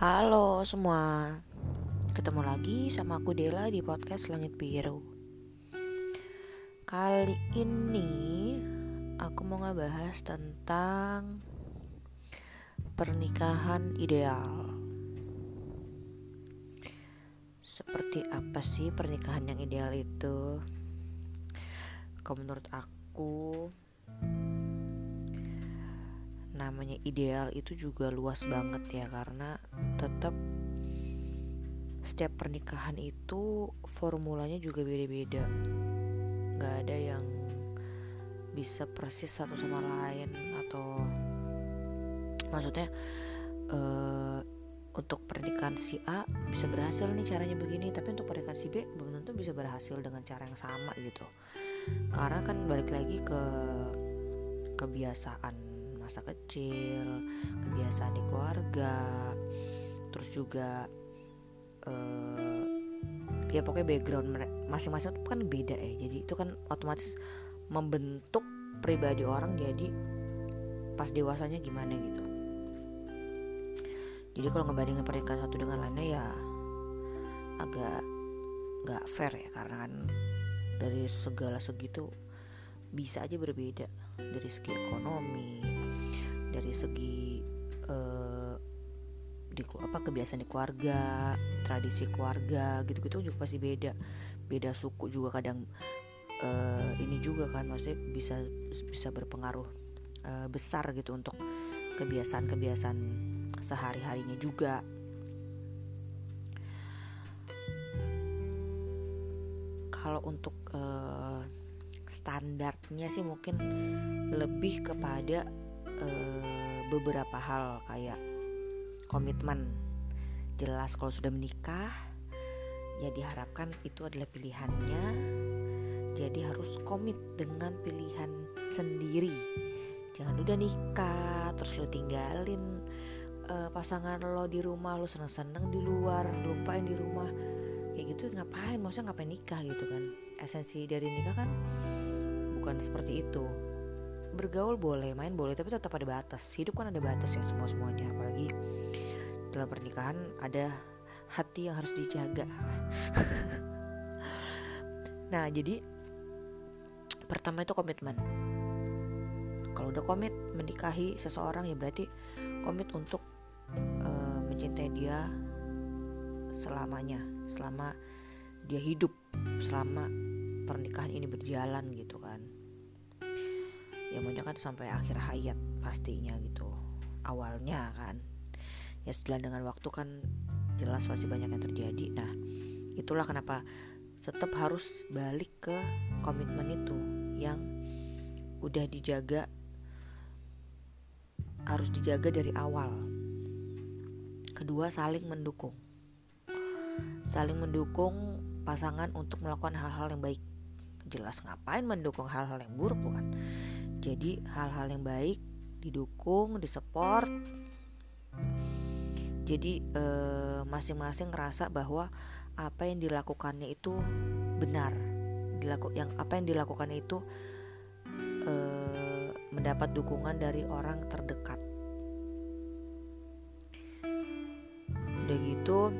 Halo semua, ketemu lagi sama aku Dela di podcast Langit Biru. Kali ini aku mau ngebahas tentang pernikahan ideal. Seperti apa sih pernikahan yang ideal itu? Kalau menurut aku, namanya ideal itu juga luas banget ya karena tetap setiap pernikahan itu formulanya juga beda-beda. Nggak ada yang bisa persis satu sama lain atau maksudnya uh, untuk pernikahan si A bisa berhasil nih caranya begini tapi untuk pernikahan si B belum tentu bisa berhasil dengan cara yang sama gitu. Karena kan balik lagi ke kebiasaan masa kecil kebiasaan di keluarga terus juga uh, ya pokoknya background masing-masing itu kan beda ya. Jadi itu kan otomatis membentuk pribadi orang jadi pas dewasanya gimana gitu. Jadi kalau ngebandingin pernikahan satu dengan lainnya ya agak nggak fair ya karena kan dari segala segitu bisa aja berbeda. Dari segi ekonomi dari segi uh, di apa kebiasaan di keluarga tradisi keluarga gitu-gitu juga pasti beda. Beda suku juga kadang uh, ini juga kan maksudnya bisa bisa berpengaruh uh, besar gitu untuk kebiasaan-kebiasaan sehari-harinya juga. Kalau untuk uh, standarnya sih mungkin lebih kepada uh, beberapa hal kayak komitmen. Jelas kalau sudah menikah ya diharapkan itu adalah pilihannya. Jadi harus komit dengan pilihan sendiri. Jangan udah nikah terus lo tinggalin uh, pasangan lo di rumah lo seneng-seneng di luar lupain di rumah. Kayak gitu ngapain? Maksudnya ngapain nikah gitu kan? Esensi dari nikah kan bukan seperti itu bergaul boleh main boleh tapi tetap ada batas. Hidup kan ada batas ya semua semuanya apalagi dalam pernikahan ada hati yang harus dijaga. Nah jadi pertama itu komitmen. Kalau udah komit menikahi seseorang ya berarti komit untuk uh, mencintai dia selamanya selama dia hidup selama pernikahan ini berjalan gitu ya maunya kan sampai akhir hayat pastinya gitu. Awalnya kan. Ya setelah dengan waktu kan jelas pasti banyak yang terjadi. Nah itulah kenapa tetap harus balik ke komitmen itu yang udah dijaga harus dijaga dari awal. Kedua saling mendukung. Saling mendukung pasangan untuk melakukan hal-hal yang baik. Jelas ngapain mendukung hal-hal yang buruk bukan jadi hal-hal yang baik didukung disupport. Jadi eh, masing-masing ngerasa bahwa apa yang dilakukannya itu benar. Dilaku yang apa yang dilakukannya itu eh, mendapat dukungan dari orang terdekat. Udah gitu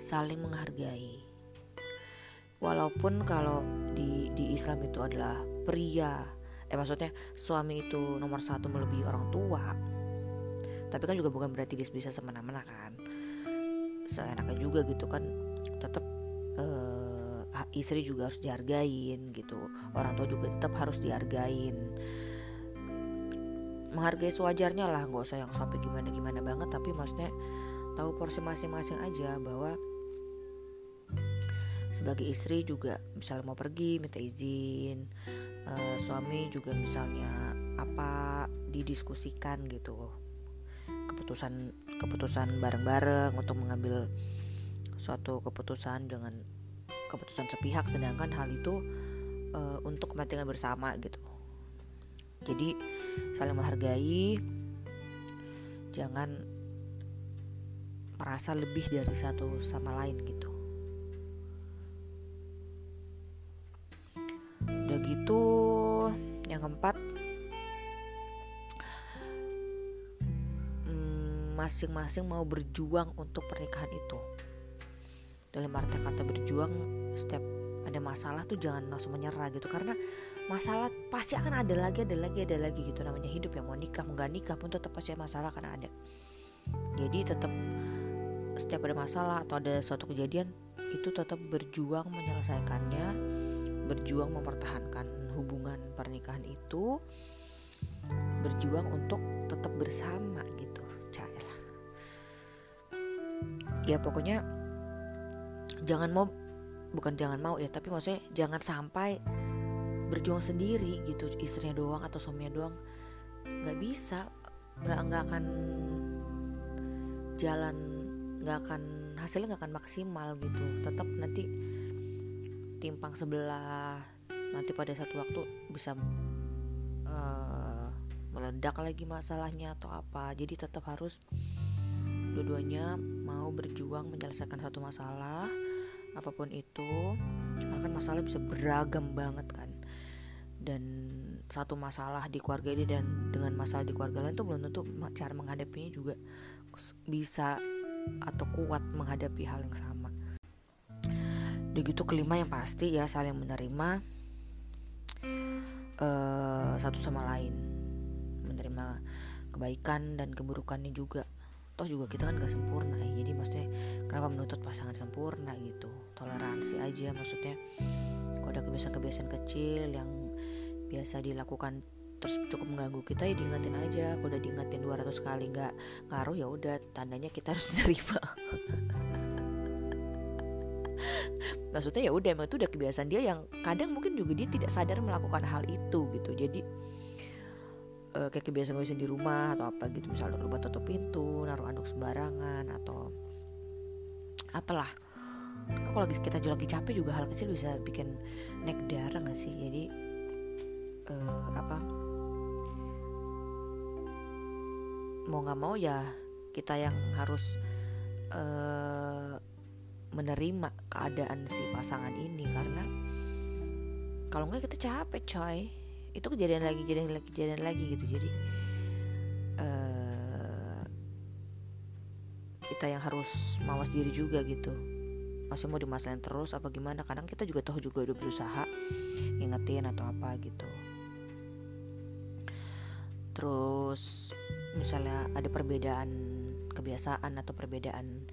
saling menghargai. Walaupun kalau di di Islam itu adalah pria eh maksudnya suami itu nomor satu melebihi orang tua. Tapi kan juga bukan berarti dia bisa semena-mena kan. Seenaknya juga gitu kan tetap uh, eh, istri juga harus dihargain gitu. Orang tua juga tetap harus dihargain. Menghargai sewajarnya lah nggak usah yang sampai gimana gimana banget. Tapi maksudnya tahu porsi masing-masing aja bahwa sebagai istri juga misalnya mau pergi minta izin uh, suami juga misalnya apa didiskusikan gitu. Keputusan keputusan bareng-bareng untuk mengambil suatu keputusan dengan keputusan sepihak sedangkan hal itu uh, untuk kepentingan bersama gitu. Jadi saling menghargai jangan merasa lebih dari satu sama lain gitu gitu. Yang keempat hmm, masing-masing mau berjuang untuk pernikahan itu. Dalam arti kata berjuang setiap ada masalah tuh jangan langsung menyerah gitu. Karena masalah pasti akan ada lagi ada lagi ada lagi gitu. Namanya hidup ya mau nikah mau gak nikah pun tetap pasti masalah akan ada. Jadi tetap setiap ada masalah atau ada suatu kejadian itu tetap berjuang menyelesaikannya berjuang mempertahankan hubungan pernikahan itu berjuang untuk tetap bersama gitu Caelah ya pokoknya jangan mau bukan jangan mau ya tapi maksudnya jangan sampai berjuang sendiri gitu istrinya doang atau suaminya doang. Nggak bisa nggak nggak akan jalan nggak akan hasilnya nggak akan maksimal gitu. Tetap nanti timpang sebelah. Nanti pada satu waktu bisa uh, meledak lagi masalahnya atau apa. Jadi tetap harus dua-duanya mau berjuang menyelesaikan satu masalah apa pun itu. Karena kan masalah bisa beragam banget kan. Dan satu masalah di keluarga ini dan dengan masalah di keluarga lain tuh belum tentu cara menghadapinya juga bisa atau kuat menghadapi hal yang sama. Udah gitu kelima yang pasti ya saling menerima uh, satu sama lain, menerima kebaikan dan keburukannya juga. Toh juga kita kan gak sempurna ya jadi maksudnya kenapa menuntut pasangan sempurna gitu? Toleransi aja maksudnya kalau ada kebiasaan-kebiasaan kecil yang biasa dilakukan terus cukup mengganggu kita ya diingetin aja. Kalau udah diingetin 200 kali nggak ngaruh ya udah tandanya kita harus nerima maksudnya ya udah emang itu udah kebiasaan dia yang kadang mungkin juga dia tidak sadar melakukan hal itu gitu. Jadi uh, kayak kebiasaan-kebiasaan di rumah atau apa gitu misalnya lupa tutup pintu naruh anduk sembarangan atau apalah. Kalau lagi kita lagi capek juga hal kecil bisa bikin naik darah gak sih? Jadi uh, apa? Mau nggak mau ya kita yang harus uh, menerima keadaan si pasangan ini karena kalau nggak kita capek coy. Itu kejadian lagi kejadian lagi kejadian lagi gitu. Jadi uh, kita yang harus mawas diri juga gitu. Masih mau dimasalahin terus apa gimana? Kadang kita juga tahu juga udah berusaha ngingetin atau apa gitu. Terus misalnya ada perbedaan kebiasaan atau perbedaan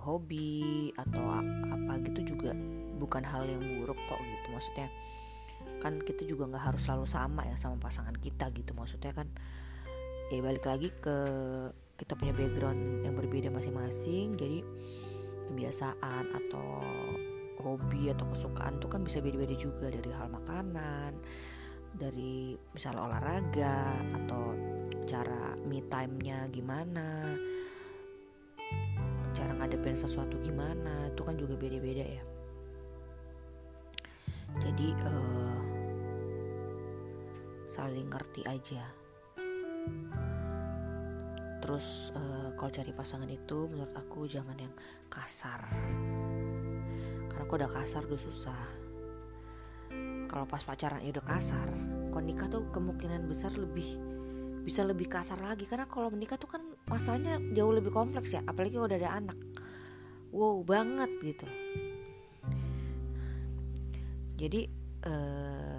hobi atau apa gitu juga bukan hal yang buruk kok gitu. Maksudnya kan kita juga nggak harus selalu sama ya sama pasangan kita gitu. Maksudnya kan ya balik lagi ke kita punya background yang berbeda masing-masing. Jadi kebiasaan atau hobi atau kesukaan itu kan bisa beda-beda juga. Dari hal makanan dari misalnya olahraga atau cara me time-nya gimana ngadepin sesuatu gimana itu kan juga beda-beda ya. Jadi uh, saling ngerti aja. Terus uh, kalau cari pasangan itu menurut aku jangan yang kasar. Karena kok udah kasar udah susah. Kalau pas pacaran ya udah kasar. Kalau nikah tuh kemungkinan besar lebih bisa lebih kasar lagi. Karena kalau menikah tuh kan masalahnya jauh lebih kompleks ya. Apalagi kalau udah ada anak wow banget gitu. Jadi uh,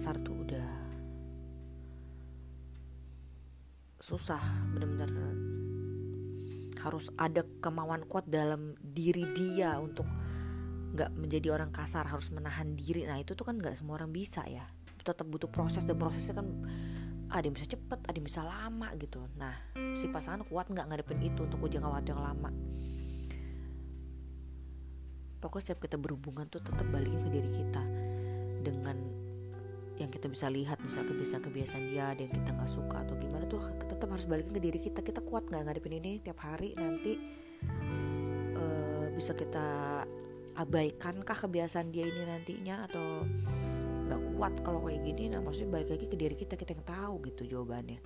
kasar tuh udah susah bener-bener harus ada kemauan kuat dalam diri dia untuk nggak menjadi orang kasar harus menahan diri. Nah itu tuh kan nggak semua orang bisa ya tetap butuh proses dan prosesnya kan ada yang bisa cepet ada yang bisa lama gitu. Nah si pasangan kuat nggak ngadepin itu untuk jangka waktu yang lama. Pokoknya setiap kita berhubungan tuh tetap balikin ke diri kita dengan yang kita bisa lihat misal kebiasaan-kebiasaan dia ada yang kita nggak suka atau gimana tuh tetap harus balikin ke diri kita. Kita kuat nggak ngadepin ini tiap hari nanti uh, bisa kita abaikan kah kebiasaan dia ini nantinya atau nggak kuat kalau kayak gini nah maksudnya balik lagi ke diri kita kita yang tahu gitu jawabannya.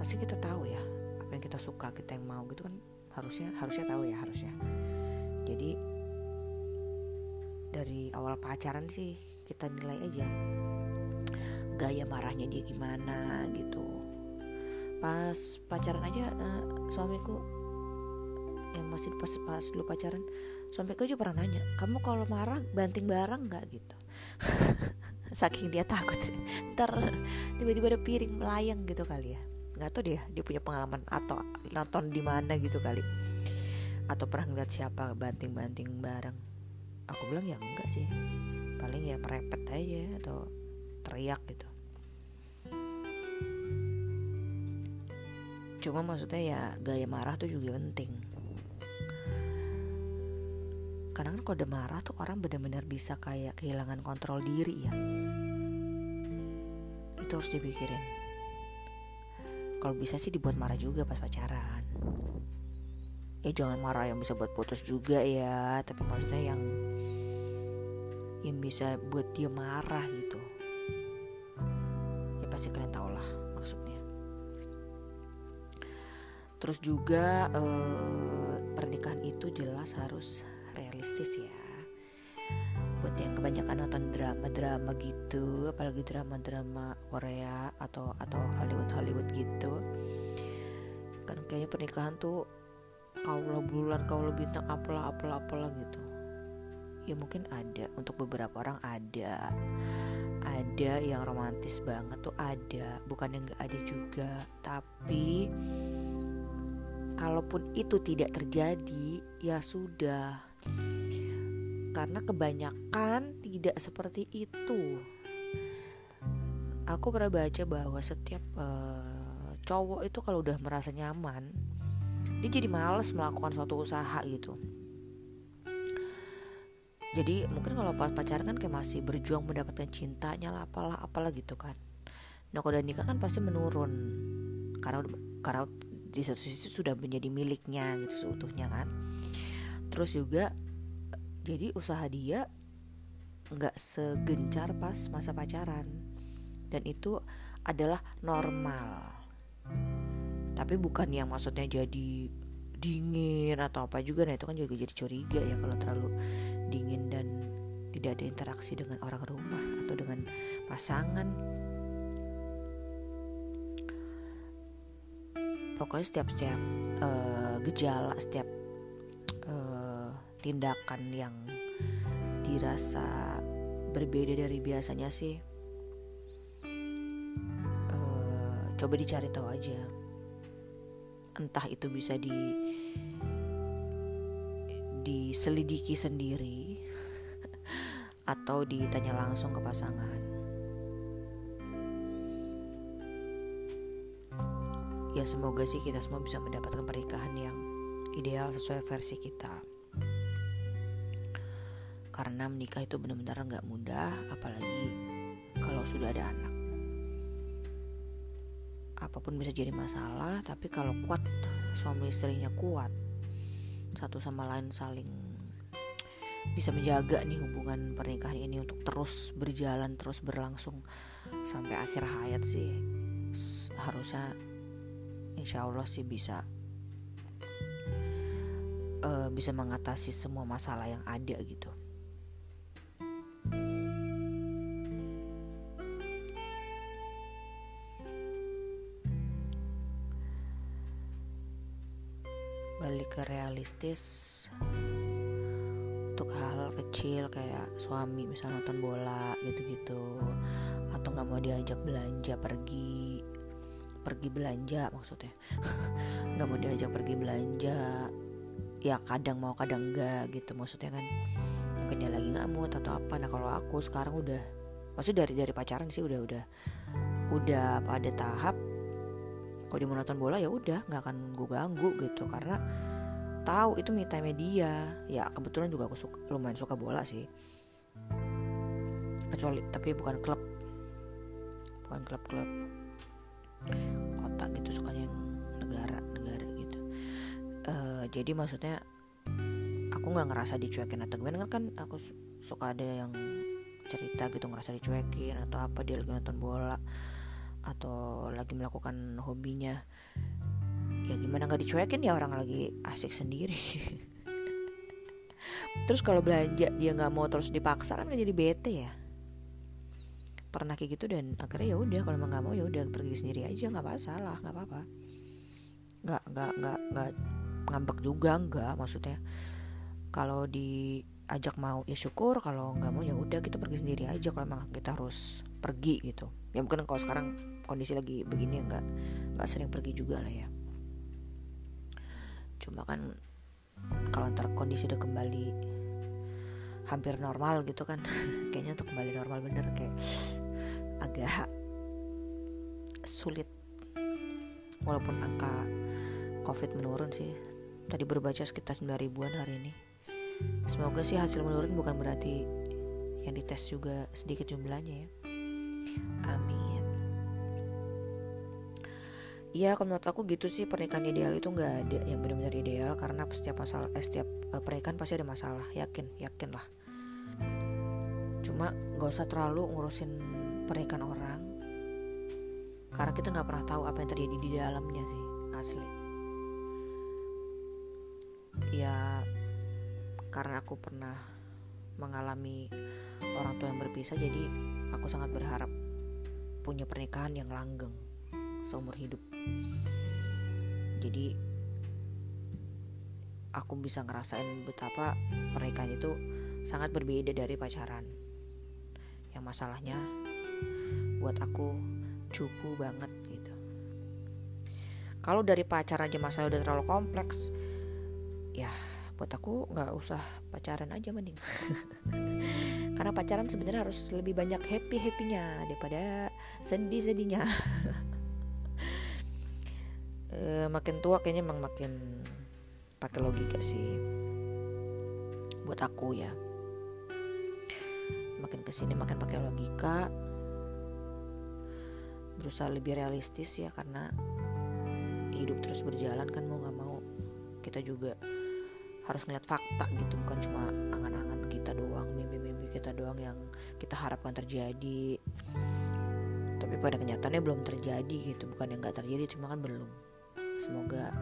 Pasti kita tahu ya apa yang kita suka kita yang mau gitu kan harusnya harusnya tahu ya harusnya. Jadi dari awal pacaran sih kita nilai aja gaya marahnya dia gimana gitu. Pas pacaran aja uh, suamiku yang masih pas pas dulu pacaran suamiku aja pernah nanya kamu kalau marah banting barang nggak? gitu saking dia takut. Ntar tiba-tiba ada piring melayang gitu kali ya. Nggak tahu deh dia punya pengalaman atau nonton di mana gitu kali. Atau pernah ngeliat siapa banting-banting barang. Aku bilang ya enggak sih. Paling ya merepet aja atau teriak gitu. Cuma maksudnya ya gaya marah tuh juga penting karena kan udah marah tuh orang benar-benar bisa kayak kehilangan kontrol diri ya. Itu harus dipikirin. Kalau bisa sih dibuat marah juga pas pacaran. Ya jangan marah yang bisa buat putus juga ya tapi maksudnya yang yang bisa buat dia marah gitu. Ya pasti kalian tau lah maksudnya. Terus juga eh, pernikahan itu jelas harus realistis ya. Buat yang kebanyakan nonton drama-drama gitu apalagi drama-drama Korea atau atau Hollywood Hollywood gitu kan kayaknya pernikahan tuh kaulah bulan kaulah bintang apalah apalah apalah gitu. Ya mungkin ada untuk beberapa orang ada. Ada yang romantis banget tuh ada bukan yang nggak ada juga. Tapi kalaupun itu tidak terjadi ya sudah karena kebanyakan tidak seperti itu. Aku pernah baca bahwa setiap uh, cowok itu kalau udah merasa nyaman dia jadi males melakukan suatu usaha gitu. Jadi mungkin kalau pas pacaran kan kayak masih berjuang mendapatkan cintanya lah apalah apalah gitu kan. Nah kalau udah nikah kan pasti menurun. Karena karena di satu sisi sudah menjadi miliknya gitu seutuhnya kan terus juga jadi usaha dia nggak segencar pas masa pacaran. Dan itu adalah normal. Tapi bukan yang maksudnya jadi dingin atau apa juga. Nah itu kan juga jadi curiga ya kalau terlalu dingin dan tidak ada interaksi dengan orang rumah atau dengan pasangan. Pokoknya setiap-setiap uh, gejala setiap tindakan yang dirasa berbeda dari biasanya sih uh, coba dicari tahu aja. Entah itu bisa di diselidiki sendiri atau ditanya langsung ke pasangan. Ya semoga sih kita semua bisa mendapatkan pernikahan yang ideal sesuai versi kita karena menikah itu benar-benar nggak mudah apalagi kalau sudah ada anak apa pun bisa jadi masalah tapi kalau kuat suami istrinya kuat satu sama lain saling bisa menjaga nih hubungan pernikahan ini untuk terus berjalan terus berlangsung sampai akhir hayat sih harusnya insya Allah sih bisa uh, bisa mengatasi semua masalah yang ada gitu. Balik ke realistis untuk hal-hal kecil kayak suami misalnya nonton bola gitu-gitu atau nggak mau diajak belanja pergi pergi belanja maksudnya. Nggak mau diajak pergi belanja ya kadang mau kadang enggak gitu maksudnya kan. Mungkin dia lagi mood atau apa. Nah kalau aku sekarang udah maksud dari dari pacaran sih udah udah udah pada tahap kalau dia mau nonton bola ya udah nggak akan gue ganggu gitu. Karena tahu itu me time dia. Ya kebetulan juga aku suka, lumayan suka bola sih. Kecuali tapi bukan klub. Bukan klub-klub kota gitu sukanya yang negara-negara gitu. Uh, jadi maksudnya aku nggak ngerasa dicuekin atau gimana. Kan aku suka ada yang cerita gitu ngerasa dicuekin atau apa dia lagi nonton bola atau lagi melakukan hobinya ya gimana nggak dicuekin ya orang lagi asik sendiri. Terus kalau belanja dia nggak mau terus dipaksa kan jadi bete ya? Pernah kayak gitu dan akhirnya ya udah kalau emang nggak mau ya udah pergi sendiri aja nggak masalah nggak apa-apa. Nggak nggak nggak nggak ngambek juga nggak maksudnya kalau diajak mau ya syukur kalau nggak mau ya udah kita pergi sendiri aja kalau emang kita harus pergi gitu. Ya mungkin kalau sekarang kondisi lagi begini ya nggak nggak sering pergi juga lah ya. Cuma kan kalau ntar kondisi udah kembali hampir normal gitu kan kayaknya untuk kembali normal bener kayak agak sulit. Walaupun angka covid menurun sih tadi berbaca sekitar 9 ribuan hari ini. Semoga sih hasil menurun bukan berarti yang dites juga sedikit jumlahnya ya. Amin Iya, kalau menurut aku gitu sih pernikahan ideal itu nggak ada yang benar-benar ideal karena setiap masalah, eh, setiap uh, pernikahan pasti ada masalah, yakin, yakin lah. Cuma nggak usah terlalu ngurusin pernikahan orang, karena kita nggak pernah tahu apa yang terjadi di dalamnya sih, asli. Ya, karena aku pernah mengalami orang tua yang berpisah, jadi aku sangat berharap punya pernikahan yang langgeng seumur hidup jadi aku bisa ngerasain betapa pernikahan itu sangat berbeda dari pacaran. Yang masalahnya buat aku cupu banget gitu. Kalau dari pacaran aja masalah udah terlalu kompleks ya buat aku nggak usah pacaran aja mending. Karena pacaran sebenarnya harus lebih banyak happy happynya daripada sedih sedihnya e, makin tua kayaknya emang makin pakai logika sih. Buat aku ya. Makin ke sini makin pakai logika. Berusaha lebih realistis ya karena hidup terus berjalan kan mau nggak mau kita juga harus ngeliat fakta gitu. Bukan cuma angan-angan kita doang mimpi-mimpi kita doang yang kita harapkan terjadi. Tapi pada kenyataannya belum terjadi gitu. Bukan yang nggak terjadi cuma kan belum semoga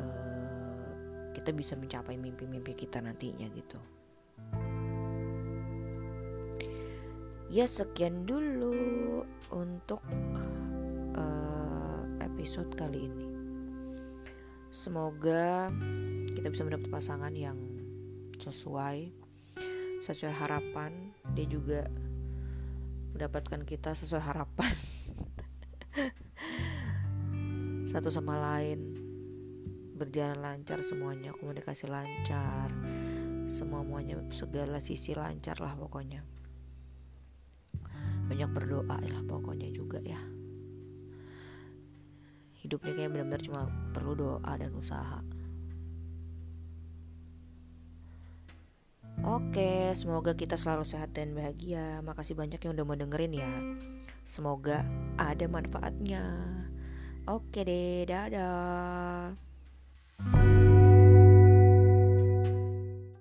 uh, kita bisa mencapai mimpi-mimpi kita nantinya gitu. Ya sekian dulu untuk uh, episode kali ini. Semoga kita bisa mendapat pasangan yang sesuai sesuai harapan dia juga mendapatkan kita sesuai harapan satu sama lain berjalan lancar semuanya komunikasi lancar semuanya segala sisi lancar lah pokoknya banyak berdoa lah pokoknya juga ya hidupnya kayak benar-benar cuma perlu doa dan usaha Oke, semoga kita selalu sehat dan bahagia. Makasih banyak yang udah mau dengerin ya. Semoga ada manfaatnya. Oke deh, dadah.